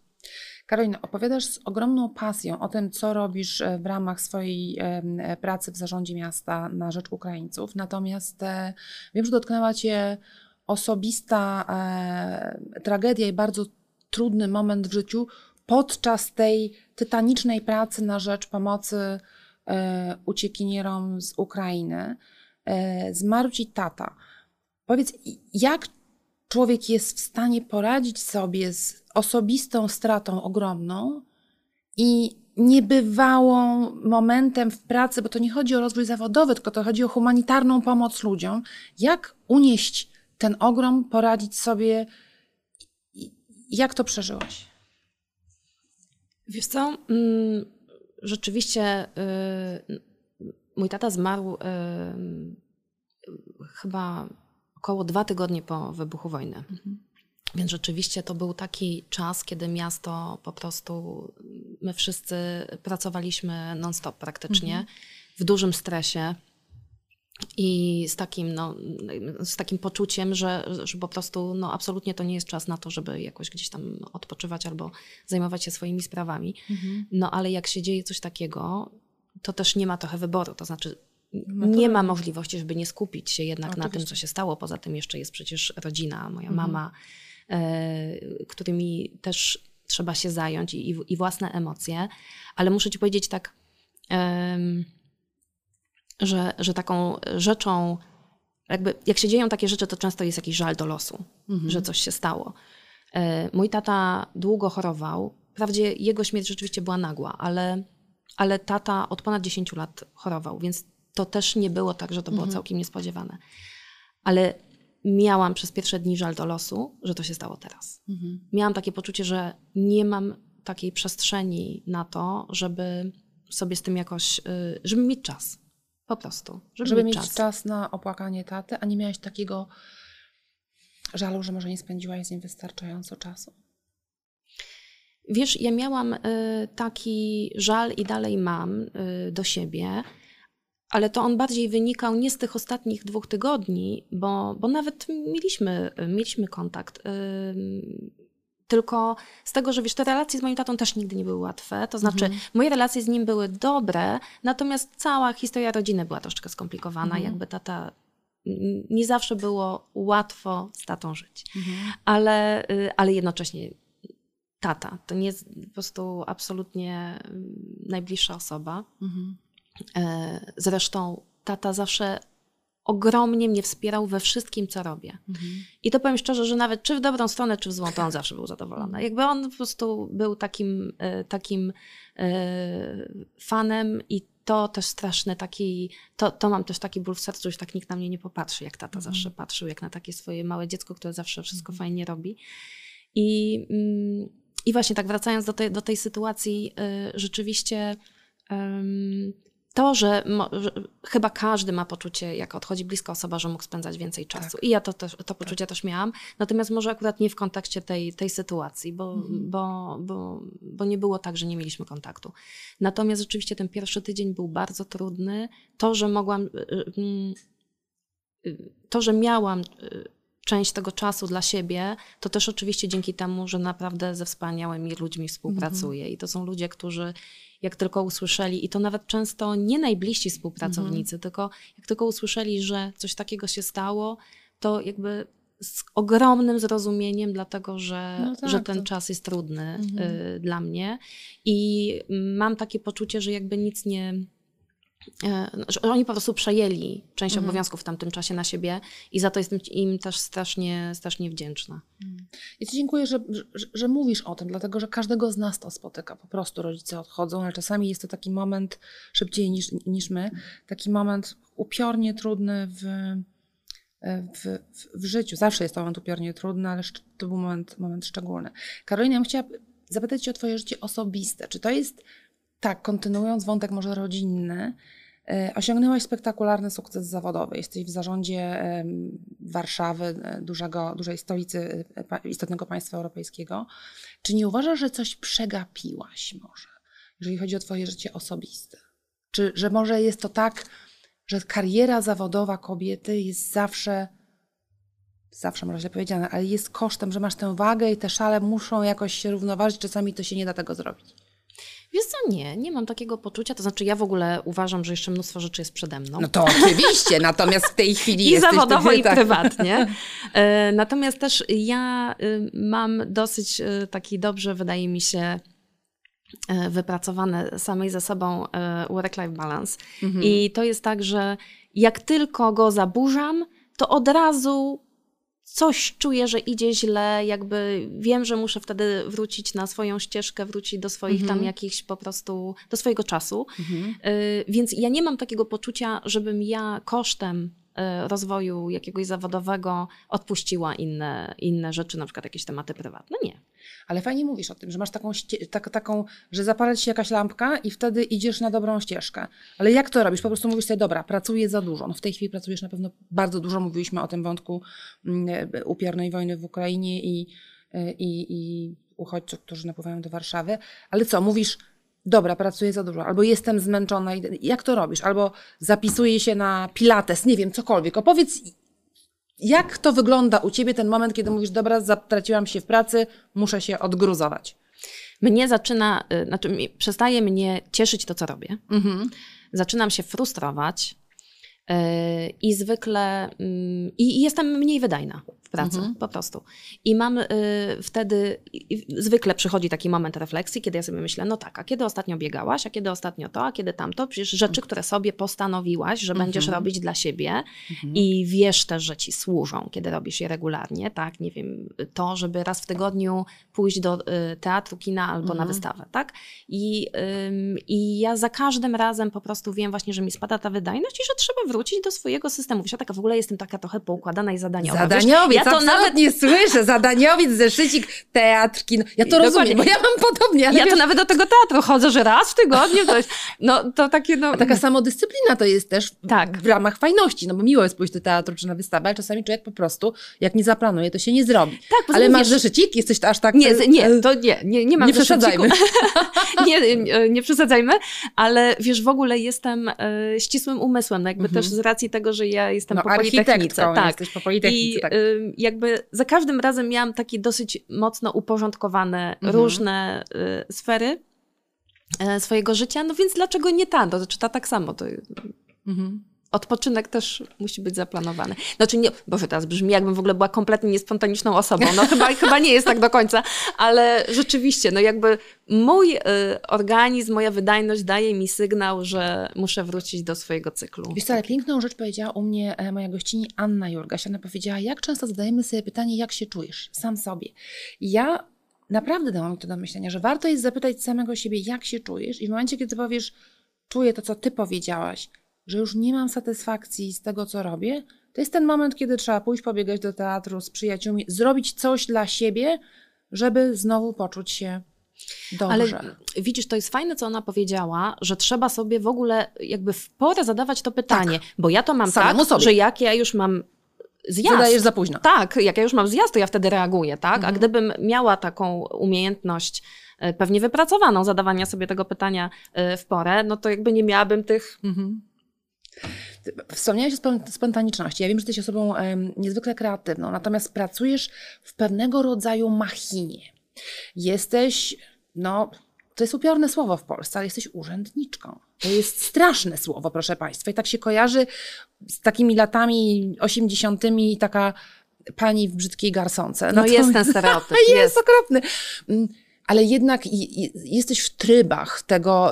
Karolina, opowiadasz z ogromną pasją o tym, co robisz e, w ramach swojej e, pracy w zarządzie miasta na rzecz Ukraińców. Natomiast e, wiem, że dotknęła Cię osobista tragedia i bardzo trudny moment w życiu podczas tej tytanicznej pracy na rzecz pomocy uciekinierom z Ukrainy. Zmarł Ci tata. Powiedz, jak człowiek jest w stanie poradzić sobie z osobistą stratą ogromną i niebywałą momentem w pracy, bo to nie chodzi o rozwój zawodowy, tylko to chodzi o humanitarną pomoc ludziom. Jak unieść ten ogrom, poradzić sobie? Jak to przeżyłaś? Wiesz co, mm, rzeczywiście y, mój tata zmarł y, chyba około dwa tygodnie po wybuchu wojny. Więc rzeczywiście to był taki czas, kiedy miasto po prostu, my wszyscy pracowaliśmy non-stop praktycznie, w dużym stresie i z takim, no, z takim poczuciem, że, że po prostu no, absolutnie to nie jest czas na to, żeby jakoś gdzieś tam odpoczywać albo zajmować się swoimi sprawami. No ale jak się dzieje coś takiego, to też nie ma trochę wyboru. To znaczy, nie ma możliwości, żeby nie skupić się jednak na tym, Oczywiście. co się stało. Poza tym jeszcze jest przecież rodzina, moja Mhm. mama, którymi też trzeba się zająć i, i własne emocje. Ale muszę ci powiedzieć tak, że, że taką rzeczą, jakby jak się dzieją takie rzeczy, to często jest jakiś żal do losu, Mhm. że coś się stało. E, Mój tata długo chorował. Wprawdzie jego śmierć rzeczywiście była nagła, ale, ale tata od ponad 10 lat chorował, więc to też nie było tak, że to było Mhm. całkiem niespodziewane. Ale miałam przez pierwsze dni żal do losu, że to się stało teraz. Mhm. Miałam takie poczucie, że nie mam takiej przestrzeni na to, żeby sobie z tym jakoś, y, żeby mieć czas. Po prostu. Żeby, Żeby mieć, czas. czas na opłakanie taty, a nie miałaś takiego żalu, że może nie spędziłaś z nim wystarczająco czasu? Wiesz, ja miałam y, taki żal i dalej mam y, do siebie, ale to on bardziej wynikał nie z tych ostatnich dwóch tygodni, bo, bo nawet mieliśmy, mieliśmy kontakt. Tylko z tego, że wiesz, te relacje z moim tatą też nigdy nie były łatwe. To znaczy, Mhm. moje relacje z nim były dobre, natomiast cała historia rodziny była troszeczkę skomplikowana. Mhm. Jakby tata, nie zawsze było łatwo z tatą żyć Mhm. ale, y, ale jednocześnie tata to nie jest po prostu absolutnie najbliższa osoba. Mhm. E, Zresztą tata zawsze ogromnie mnie wspierał we wszystkim, co robię. Mhm. I to powiem szczerze, że nawet czy w dobrą stronę, czy w złą, to on zawsze był zadowolony. Jakby on po prostu był takim, e, takim e, fanem i to też straszny taki, to, to mam też taki ból w sercu, że tak nikt na mnie nie popatrzy, jak tata mhm. zawsze patrzył, jak na takie swoje małe dziecko, które zawsze wszystko mhm. fajnie robi. I, mm, i właśnie tak wracając do tej, do tej sytuacji, rzeczywiście to, że, że, chyba każdy ma poczucie, jak odchodzi bliska osoba, że mógł spędzać więcej czasu. Tak. I ja to, też, to poczucie tak. też miałam. Natomiast może akurat nie w kontekście tej, tej sytuacji, bo, mhm. bo, bo, bo nie było tak, że nie mieliśmy kontaktu. Natomiast rzeczywiście ten pierwszy tydzień był bardzo trudny. To, że mogłam, y, y, y, to, że miałam część tego czasu dla siebie, to też oczywiście dzięki temu, że naprawdę ze wspaniałymi ludźmi współpracuję. Mhm. I to są ludzie, którzy jak tylko usłyszeli, i to nawet często nie najbliżsi współpracownicy, mhm. tylko jak tylko usłyszeli, że coś takiego się stało, to jakby z ogromnym zrozumieniem, dlatego że, no tak, że ten to... czas jest trudny mhm. y, dla mnie. I mam takie poczucie, że jakby nic nie że oni po prostu przejęli część mhm. obowiązków w tamtym czasie na siebie i za to jestem im też strasznie, strasznie wdzięczna. Ja Ci dziękuję, że, że, że, mówisz o tym, dlatego że każdego z nas to spotyka. Po prostu rodzice odchodzą, ale czasami jest to taki moment szybciej niż, niż my, taki moment upiornie trudny w, w, w, w życiu. Zawsze jest to moment upiornie trudny, ale to był moment, moment szczególny. Karolina, ja bym chciała zapytać Cię o Twoje życie osobiste. Czy to jest tak, kontynuując wątek może rodzinny, e, osiągnęłaś spektakularny sukces zawodowy. Jesteś w zarządzie Warszawy, e, dużego, dużej stolicy e, istotnego państwa europejskiego. Czy nie uważasz, że coś przegapiłaś może, jeżeli chodzi o Twoje życie osobiste? Czy że może jest to tak, że kariera zawodowa kobiety jest zawsze, zawsze może źle powiedziane, ale jest kosztem, że masz tę wagę i te szale muszą jakoś się równoważyć, czasami to się nie da tego zrobić. Wiesz co, nie, nie mam takiego poczucia. To znaczy, ja w ogóle uważam, że jeszcze mnóstwo rzeczy jest przede mną. No to oczywiście, natomiast w tej chwili I zawodowo, i tak. prywatnie. E, natomiast też ja y, mam dosyć y, taki dobrze, wydaje mi się, e, wypracowane samej ze sobą e, work-life balance. Mhm. I to jest tak, że jak tylko go zaburzam, to od razu coś czuję, że idzie źle, jakby wiem, że muszę wtedy wrócić na swoją ścieżkę, wrócić do swoich mhm. tam jakichś po prostu, do swojego czasu. Mhm. Y, więc ja nie mam takiego poczucia, żebym ja kosztem rozwoju jakiegoś zawodowego odpuściła inne, inne rzeczy, na przykład jakieś tematy prywatne. Nie. Ale fajnie mówisz o tym, że masz taką, tak, taką że zapala ci się jakaś lampka i wtedy idziesz na dobrą ścieżkę. Ale jak to robisz? Po prostu mówisz sobie, dobra, pracuję za dużo. No w tej chwili pracujesz na pewno bardzo dużo. Mówiliśmy o tym wątku mm, upiornej wojny w Ukrainie i, i, i uchodźców, którzy napływają do Warszawy. Ale co, mówisz, dobra, pracuję za dużo, albo jestem zmęczona. Jak to robisz? Albo zapisuję się na pilates, nie wiem, cokolwiek. Opowiedz, jak to wygląda u ciebie ten moment, kiedy mówisz, dobra, zatraciłam się w pracy, muszę się odgruzować? Mnie zaczyna, y, znaczy przestaje mnie cieszyć to, co robię. Mhm. Zaczynam się frustrować yy, i zwykle yy, i jestem mniej wydajna pracy, mhm. po prostu. I mam y, wtedy, y, zwykle przychodzi taki moment refleksji, kiedy ja sobie myślę, no tak, a kiedy ostatnio biegałaś, a kiedy ostatnio to, a kiedy tamto? Przecież rzeczy, które sobie postanowiłaś, że mhm. będziesz robić dla siebie mhm. i wiesz też, że ci służą, kiedy robisz je regularnie, tak, nie wiem, to, żeby raz w tygodniu pójść do y, teatru, kina albo na mhm. wystawę, tak? I, I ja za każdym razem po prostu wiem właśnie, że mi spada ta wydajność i że trzeba wrócić do swojego systemu. Wiesz, ja taka w ogóle jestem taka trochę poukładana i zadaniowa. Zadaniowiec, ja to nawet nie słyszę. Zadaniowiec, zeszycik, teatr, kino. Ja to rozumiem, bo ja mam podobnie. ja wiesz... to nawet do tego teatru chodzę, że raz w tygodniu coś. No to takie no... A taka samodyscyplina to jest też tak. w ramach fajności, no bo miło jest pójść do teatru czy na wystawę, ale czasami człowiek po prostu, jak nie zaplanuje, to się nie zrobi. Tak, ale masz zeszycik? Jesteś aż tak... Nie, nie, to nie, nie, nie mam Nie przesadzajmy. nie, nie, nie przesadzajmy, ale wiesz, w ogóle jestem e, ścisłym umysłem, no jakby mhm. też z racji tego, że ja jestem no, po politechnice. Tak, jesteś po politechnice, I, tak. Y, jakby za każdym razem miałam takie dosyć mocno uporządkowane mhm. różne y, sfery y, swojego życia, no więc dlaczego nie ta? To znaczy ta tak samo. To... Mhm. Odpoczynek też musi być zaplanowany. Znaczy nie, boże, teraz brzmi jakbym w ogóle była kompletnie niespontaniczną osobą. No chyba, chyba nie jest tak do końca, ale rzeczywiście, no jakby mój y, organizm, moja wydajność daje mi sygnał, że muszę wrócić do swojego cyklu. Wiesz co, ale piękną rzecz powiedziała u mnie e, moja gościni Anna Jurgaś. Ona powiedziała, jak często zadajemy sobie pytanie, jak się czujesz sam sobie. I ja naprawdę dałam to do myślenia, że warto jest zapytać samego siebie, jak się czujesz i w momencie, kiedy powiesz, czuję to, co ty powiedziałaś, że już nie mam satysfakcji z tego, co robię, to jest ten moment, kiedy trzeba pójść pobiegać do teatru z przyjaciółmi, zrobić coś dla siebie, żeby znowu poczuć się dobrze. Ale widzisz, to jest fajne, co ona powiedziała, że trzeba sobie w ogóle jakby w porę zadawać to pytanie, tak. bo ja to mam Samemu tak, sobie. że jak ja już mam zjazd. Zadajesz za późno. Tak, jak ja już mam zjazd, to ja wtedy reaguję, tak? Mhm. A gdybym miała taką umiejętność e, pewnie wypracowaną zadawania sobie tego pytania e, w porę, no to jakby nie miałabym tych... Mhm Wspomniałeś o spontaniczności. Ja wiem, że jesteś osobą niezwykle kreatywną, natomiast pracujesz w pewnego rodzaju machinie. Jesteś, no, to jest upiorne słowo w Polsce, ale jesteś urzędniczką. To jest straszne słowo, proszę Państwa. I tak się kojarzy z takimi latami osiemdziesiątymi taka pani w brzydkiej garsonce. No, no jest ten stereotyp. jest, jest okropny. Mm, ale jednak jesteś w trybach tego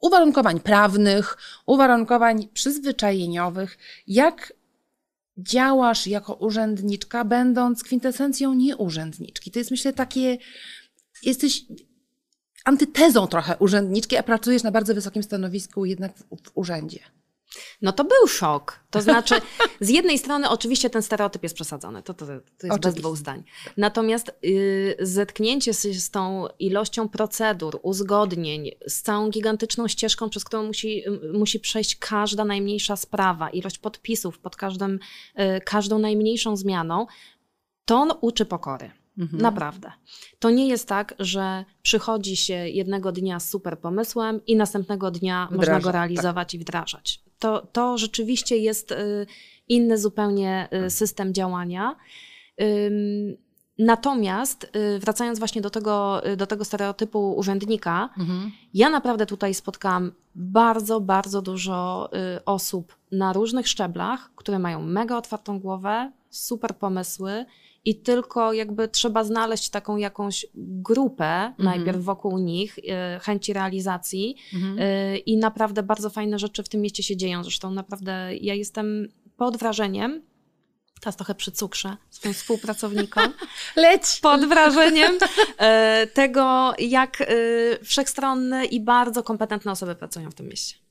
uwarunkowań prawnych, uwarunkowań przyzwyczajeniowych, jak działasz jako urzędniczka, będąc kwintesencją nieurzędniczki. To jest myślę takie, jesteś antytezą trochę urzędniczki, a pracujesz na bardzo wysokim stanowisku jednak w, w urzędzie. No to był szok. To znaczy, z jednej strony oczywiście ten stereotyp jest przesadzony, to, to, to jest oczywiście. bez dwóch zdań. Natomiast yy, zetknięcie się z tą ilością procedur, uzgodnień, z całą gigantyczną ścieżką, przez którą musi, musi przejść każda najmniejsza sprawa, ilość podpisów pod każdym, yy, każdą najmniejszą zmianą, to on uczy pokory. Mhm. Naprawdę. To nie jest tak, że przychodzi się jednego dnia z super pomysłem i następnego dnia Wdraża, można go tak. realizować tak. i wdrażać. To, to rzeczywiście jest y, inny zupełnie y, mhm. system działania. Natomiast y, wracając właśnie do tego, do tego stereotypu urzędnika, mhm. ja naprawdę tutaj spotkałam bardzo, bardzo dużo osób na różnych szczeblach, które mają mega otwartą głowę, super pomysły i tylko jakby trzeba znaleźć taką jakąś grupę mhm. najpierw wokół nich, y, chęci realizacji mhm. y, i naprawdę bardzo fajne rzeczy w tym mieście się dzieją. Zresztą naprawdę ja jestem pod wrażeniem, teraz trochę przy cukrze swoim współpracownikom. Leć! Pod wrażeniem y, tego, jak wszechstronne i bardzo kompetentne osoby pracują w tym mieście.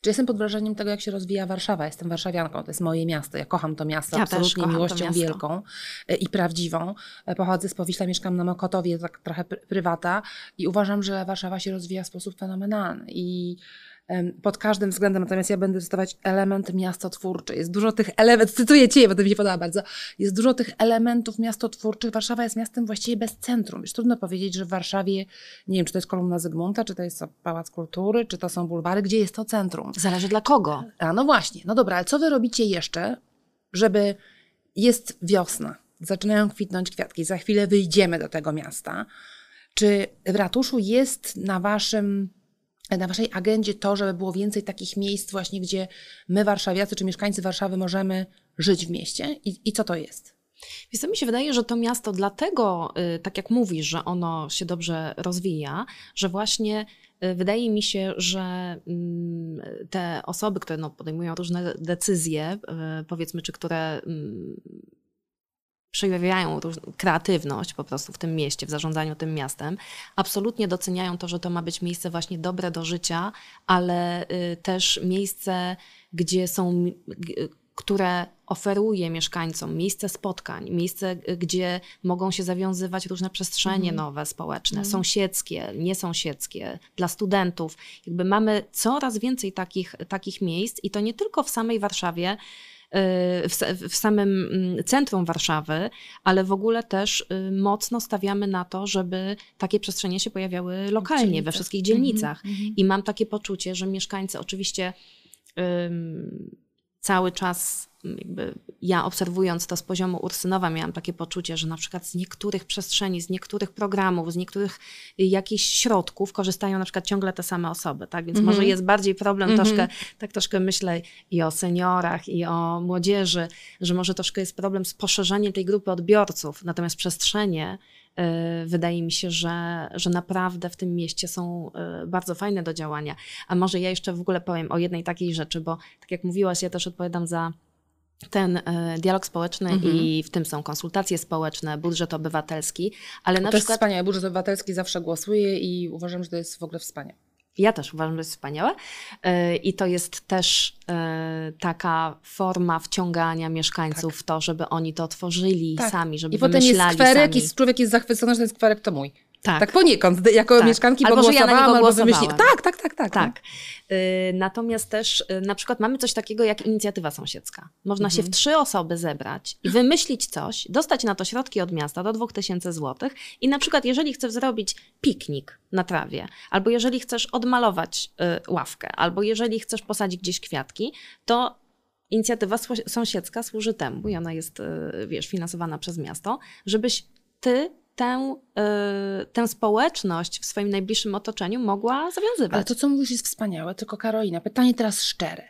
Czy jestem pod wrażeniem tego, jak się rozwija Warszawa. Jestem warszawianką, to jest moje miasto. Ja kocham to miasto ja absolutnie miłością wielką e, i prawdziwą. E, pochodzę z Powiśla, mieszkam na Mokotowie, tak trochę prywata i uważam, że Warszawa się rozwija w sposób fenomenalny. I pod każdym względem, natomiast ja będę cytować element miastotwórczy. Jest dużo tych elementów, cytuję Cię, bo to mi się podoba bardzo, jest dużo tych elementów miastotwórczych. Warszawa jest miastem właściwie bez centrum. Już trudno powiedzieć, że w Warszawie, nie wiem, czy to jest kolumna Zygmunta, czy to jest Pałac Kultury, czy to są bulwary, gdzie jest to centrum. Zależy dla kogo. A no właśnie, no dobra, ale co Wy robicie jeszcze, żeby jest wiosna, zaczynają kwitnąć kwiatki, za chwilę wyjdziemy do tego miasta. Czy w ratuszu jest na Waszym na Waszej agendzie to, żeby było więcej takich miejsc właśnie, gdzie my warszawiacy czy mieszkańcy Warszawy możemy żyć w mieście? I, i co to jest? Więc to mi się wydaje, że to miasto dlatego, y, tak jak mówisz, że ono się dobrze rozwija, że właśnie y, wydaje mi się, że mm, te osoby, które no, podejmują różne decyzje, y, powiedzmy, czy które mm, przejawiają kreatywność po prostu w tym mieście, w zarządzaniu tym miastem, absolutnie doceniają to, że to ma być miejsce właśnie dobre do życia, ale y, też miejsce, gdzie są, które oferuje mieszkańcom miejsce spotkań, miejsce, gdzie mogą się zawiązywać różne przestrzenie mm. nowe, społeczne, mm. sąsiedzkie, niesąsiedzkie, dla studentów. Jakby mamy coraz więcej takich, takich miejsc i to nie tylko w samej Warszawie, w, w samym mm, centrum Warszawy, ale w ogóle też y, mocno stawiamy na to, żeby takie przestrzenie się pojawiały lokalnie, we wszystkich dzielnicach. Mm -hmm. I mam takie poczucie, że mieszkańcy oczywiście cały czas jakby ja obserwując to z poziomu Ursynowa miałam takie poczucie, że na przykład z niektórych przestrzeni, z niektórych programów, z niektórych jakichś środków korzystają na przykład ciągle te same osoby, tak? Więc mm -hmm. może jest bardziej problem mm -hmm. troszkę, tak troszkę myślę i o seniorach, i o młodzieży, że może troszkę jest problem z poszerzeniem tej grupy odbiorców, natomiast przestrzenie y, wydaje mi się, że, że naprawdę w tym mieście są y, bardzo fajne do działania. A może ja jeszcze w ogóle powiem o jednej takiej rzeczy, bo tak jak mówiłaś, ja też odpowiadam za ten e, dialog społeczny mhm. i w tym są konsultacje społeczne, budżet obywatelski, ale to na to przykład... jest wspaniałe, budżet obywatelski zawsze głosuje i uważam, że to jest w ogóle wspaniałe. Ja też uważam, że jest wspaniałe e, i to jest też e, taka forma wciągania mieszkańców tak. w to, żeby oni to tworzyli tak. sami, żeby I potem jest skwerek i człowiek jest zachwycony, że ten skwerek to mój. Tak. tak poniekąd, jako tak. mieszkanki, albo, bo głosowałam, ja albo wymyśliłam. Tak, tak, tak, tak. tak. No. Natomiast też y, na przykład mamy coś takiego jak inicjatywa sąsiedzka. Można mhm. się w mhm. trzy osoby zebrać i wymyślić coś, dostać na to środki od miasta do 2000 zł i na przykład jeżeli chcesz zrobić piknik na trawie, albo jeżeli chcesz odmalować y, ławkę, albo jeżeli chcesz posadzić gdzieś kwiatki, to inicjatywa sąsiedzka służy temu i ona jest, y, wiesz, finansowana przez miasto, żebyś ty tę, yy, tę społeczność w swoim najbliższym otoczeniu mogła zawiązywać. Ale to, co mówisz, jest wspaniałe. Tylko Karolina, pytanie teraz szczere.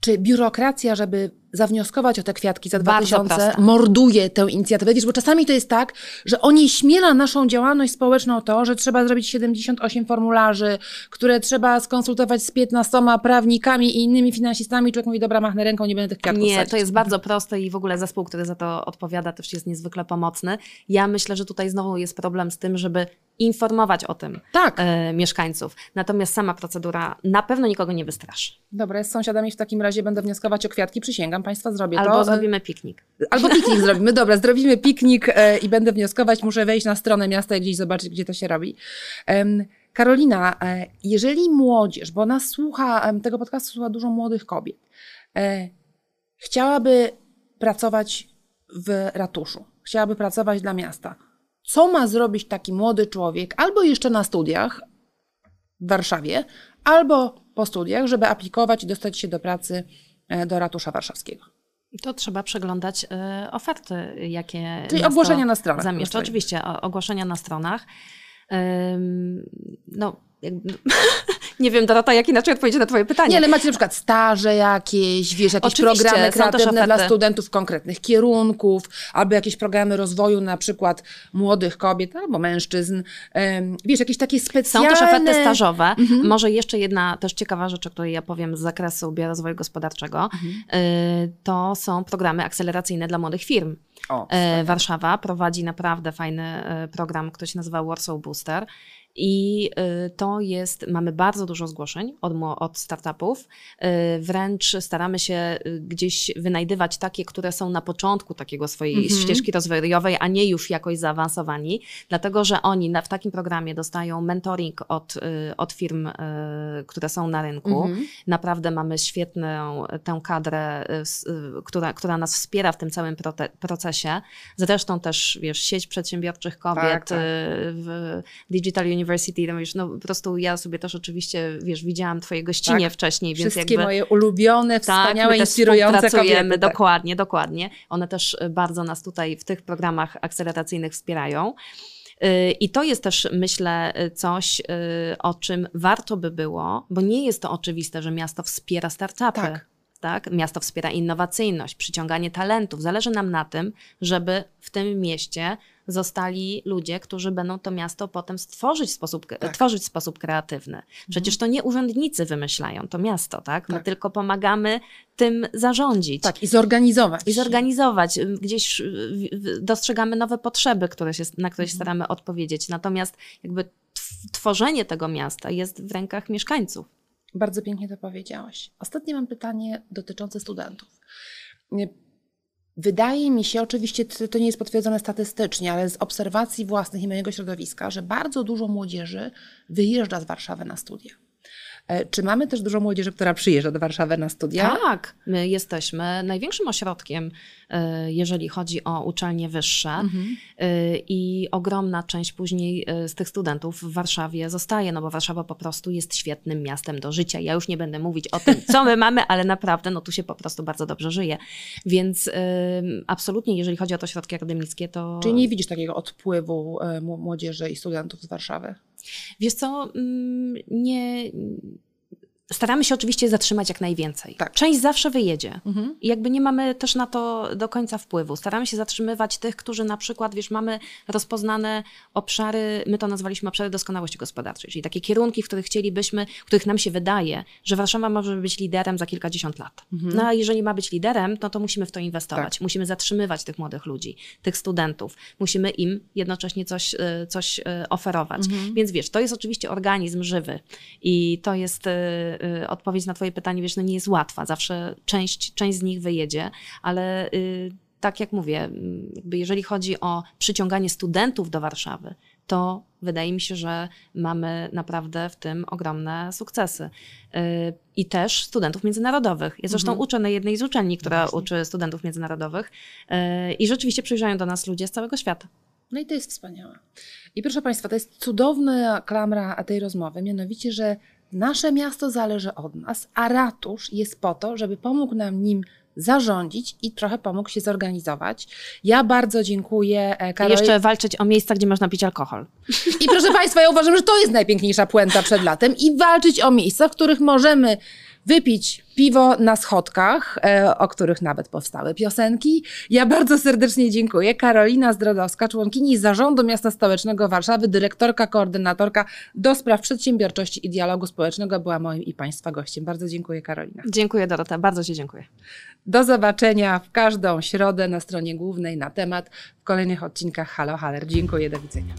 Czy biurokracja, żeby zawnioskować o te kwiatki za 2000, morduje tę inicjatywę? Wiesz, bo czasami to jest tak, że oni śmiela naszą działalność społeczną to, że trzeba zrobić 78 formularzy, które trzeba skonsultować z 15 prawnikami i innymi finansistami. Człowiek mówi, dobra, machnę ręką, nie będę tych kwiatków Nie, sadzić. to jest bardzo proste i w ogóle zespół, który za to odpowiada, też jest niezwykle pomocny. Ja myślę, że tutaj znowu jest problem z tym, żeby informować o tym tak. e, mieszkańców. Natomiast sama procedura na pewno nikogo nie wystraszy. Dobra, z sąsiadami w takim razie będę wnioskować o kwiatki, przysięgam Państwa, zrobię Albo to. Albo zrobimy piknik. Albo piknik zrobimy, dobra, zrobimy piknik e, i będę wnioskować, muszę wejść na stronę miasta i gdzieś zobaczyć, gdzie to się robi. Karolina, e, jeżeli młodzież, bo nas słucha, tego podcastu słucha dużo młodych kobiet, e, chciałaby pracować w ratuszu, chciałaby pracować dla miasta, co ma zrobić taki młody człowiek, albo jeszcze na studiach w Warszawie, albo po studiach, żeby aplikować i dostać się do pracy e, do ratusza warszawskiego. To trzeba przeglądać y, oferty, jakie. Czyli ogłoszenia na stronach. Zamieszcza. Oczywiście, ogłoszenia na stronach. Ym, no, nie wiem, Dorota, jak inaczej odpowiedzieć na twoje pytanie. Nie, ale macie na przykład staże jakieś, wiesz, jakieś Oczywiście, programy kreatywne dla studentów konkretnych kierunków, albo jakieś programy rozwoju na przykład młodych kobiet albo mężczyzn. Wiesz, jakieś takie specjalne... Są też oferty stażowe. Mhm. Może jeszcze jedna też ciekawa rzecz, o której ja powiem z zakresu biorozwoju gospodarczego, mhm. Y, to są programy akceleracyjne dla młodych firm. O, e, Warszawa prowadzi naprawdę fajny e, program, który się nazywa Warsaw Booster. I y, to jest, mamy bardzo dużo zgłoszeń od, od startupów. Y, wręcz staramy się y, gdzieś wynajdywać takie, które są na początku takiego swojej -hmm. ścieżki rozwojowej, a nie już jakoś zaawansowani, dlatego że oni na, w takim programie dostają mentoring od, od firm, które są na rynku. -hmm. Naprawdę mamy świetną tę kadrę, która, która nas wspiera w tym całym procesie. Zresztą też, wiesz, sieć przedsiębiorczych kobiet tak, tak. w Digital University University, tam już, no po prostu ja sobie też oczywiście, wiesz, widziałam twoje gościnie tak. wcześniej, więc Wszystkie jakby... moje ulubione, wspaniałe, tak, inspirujące kobiety. Tak. Dokładnie, dokładnie. One też bardzo nas tutaj w tych programach akceleracyjnych wspierają. Y, I to jest też, myślę, coś, y, o czym warto by było, bo nie jest to oczywiste, że miasto wspiera startupy. Tak. Tak? Miasto wspiera innowacyjność, przyciąganie talentów. Zależy nam na tym, żeby w tym mieście zostali ludzie, którzy będą to miasto potem stworzyć w sposób, tak. tworzyć w sposób kreatywny. Przecież to nie urzędnicy wymyślają to miasto, tak? My tak. tylko pomagamy tym zarządzić. Tak, i zorganizować. I zorganizować. Gdzieś dostrzegamy nowe potrzeby, które się, na które się mhm. staramy odpowiedzieć. Natomiast jakby tworzenie tego miasta jest w rękach mieszkańców. Bardzo pięknie to powiedziałaś. Ostatnie mam pytanie dotyczące studentów. Wydaje mi się, oczywiście to nie jest potwierdzone statystycznie, ale z obserwacji własnych i mojego środowiska, że bardzo dużo młodzieży wyjeżdża z Warszawy na studia. E, czy mamy też dużo młodzieży, która przyjeżdża do Warszawy na studia? Tak, my jesteśmy największym ośrodkiem, e, jeżeli chodzi o uczelnie wyższe Mhm. e, i ogromna część później z tych studentów w Warszawie zostaje, no bo Warszawa po prostu jest świetnym miastem do życia. Ja już nie będę mówić o tym, co my mamy, ale naprawdę no tu się po prostu bardzo dobrze żyje. Więc absolutnie, jeżeli chodzi o to ośrodki akademickie, to... Czyli nie widzisz takiego odpływu mł- młodzieży i studentów z Warszawy? Wiesz co, mm, nie... Staramy się oczywiście zatrzymać jak najwięcej. Tak. Część zawsze wyjedzie. Mhm. I jakby nie mamy też na to do końca wpływu. Staramy się zatrzymywać tych, którzy na przykład, wiesz, mamy rozpoznane obszary, my to nazwaliśmy obszary doskonałości gospodarczej, czyli takie kierunki, w których chcielibyśmy, w których nam się wydaje, że Warszawa może być liderem za kilkadziesiąt lat. Mhm. No a jeżeli ma być liderem, no to musimy w to inwestować. Tak. Musimy zatrzymywać tych młodych ludzi, tych studentów. Musimy im jednocześnie coś, y, coś y, oferować. Mhm. Więc wiesz, to jest oczywiście organizm żywy i to jest y, odpowiedź na twoje pytanie, wiesz, no nie jest łatwa. Zawsze część, część z nich wyjedzie, ale y, tak jak mówię, jeżeli chodzi o przyciąganie studentów do Warszawy, to wydaje mi się, że mamy naprawdę w tym ogromne sukcesy. Y, I też studentów międzynarodowych. Ja zresztą Mhm. uczę na jednej z uczelni, która właśnie. uczy studentów międzynarodowych y, i rzeczywiście przyjeżdżają do nas ludzie z całego świata. No i to jest wspaniałe. I proszę Państwa, to jest cudowna klamra tej rozmowy, mianowicie, że nasze miasto zależy od nas, a ratusz jest po to, żeby pomógł nam nim zarządzić i trochę pomógł się zorganizować. Ja bardzo dziękuję e, I jeszcze walczyć o miejsca, gdzie można pić alkohol. I proszę Państwa, ja uważam, że to jest najpiękniejsza puenta przed latem i walczyć o miejsca, w których możemy wypić piwo na schodkach, e, o których nawet powstały piosenki. Ja bardzo serdecznie dziękuję. Karolina Zdrodowska, członkini Zarządu Miasta Stołecznego Warszawy, dyrektorka, koordynatorka do spraw przedsiębiorczości i dialogu społecznego była moim i Państwa gościem. Bardzo dziękuję Karolina. Dziękuję Dorota, bardzo Ci dziękuję. Do zobaczenia w każdą środę na stronie głównej na temat w kolejnych odcinkach Halo Haller. Dziękuję, do widzenia.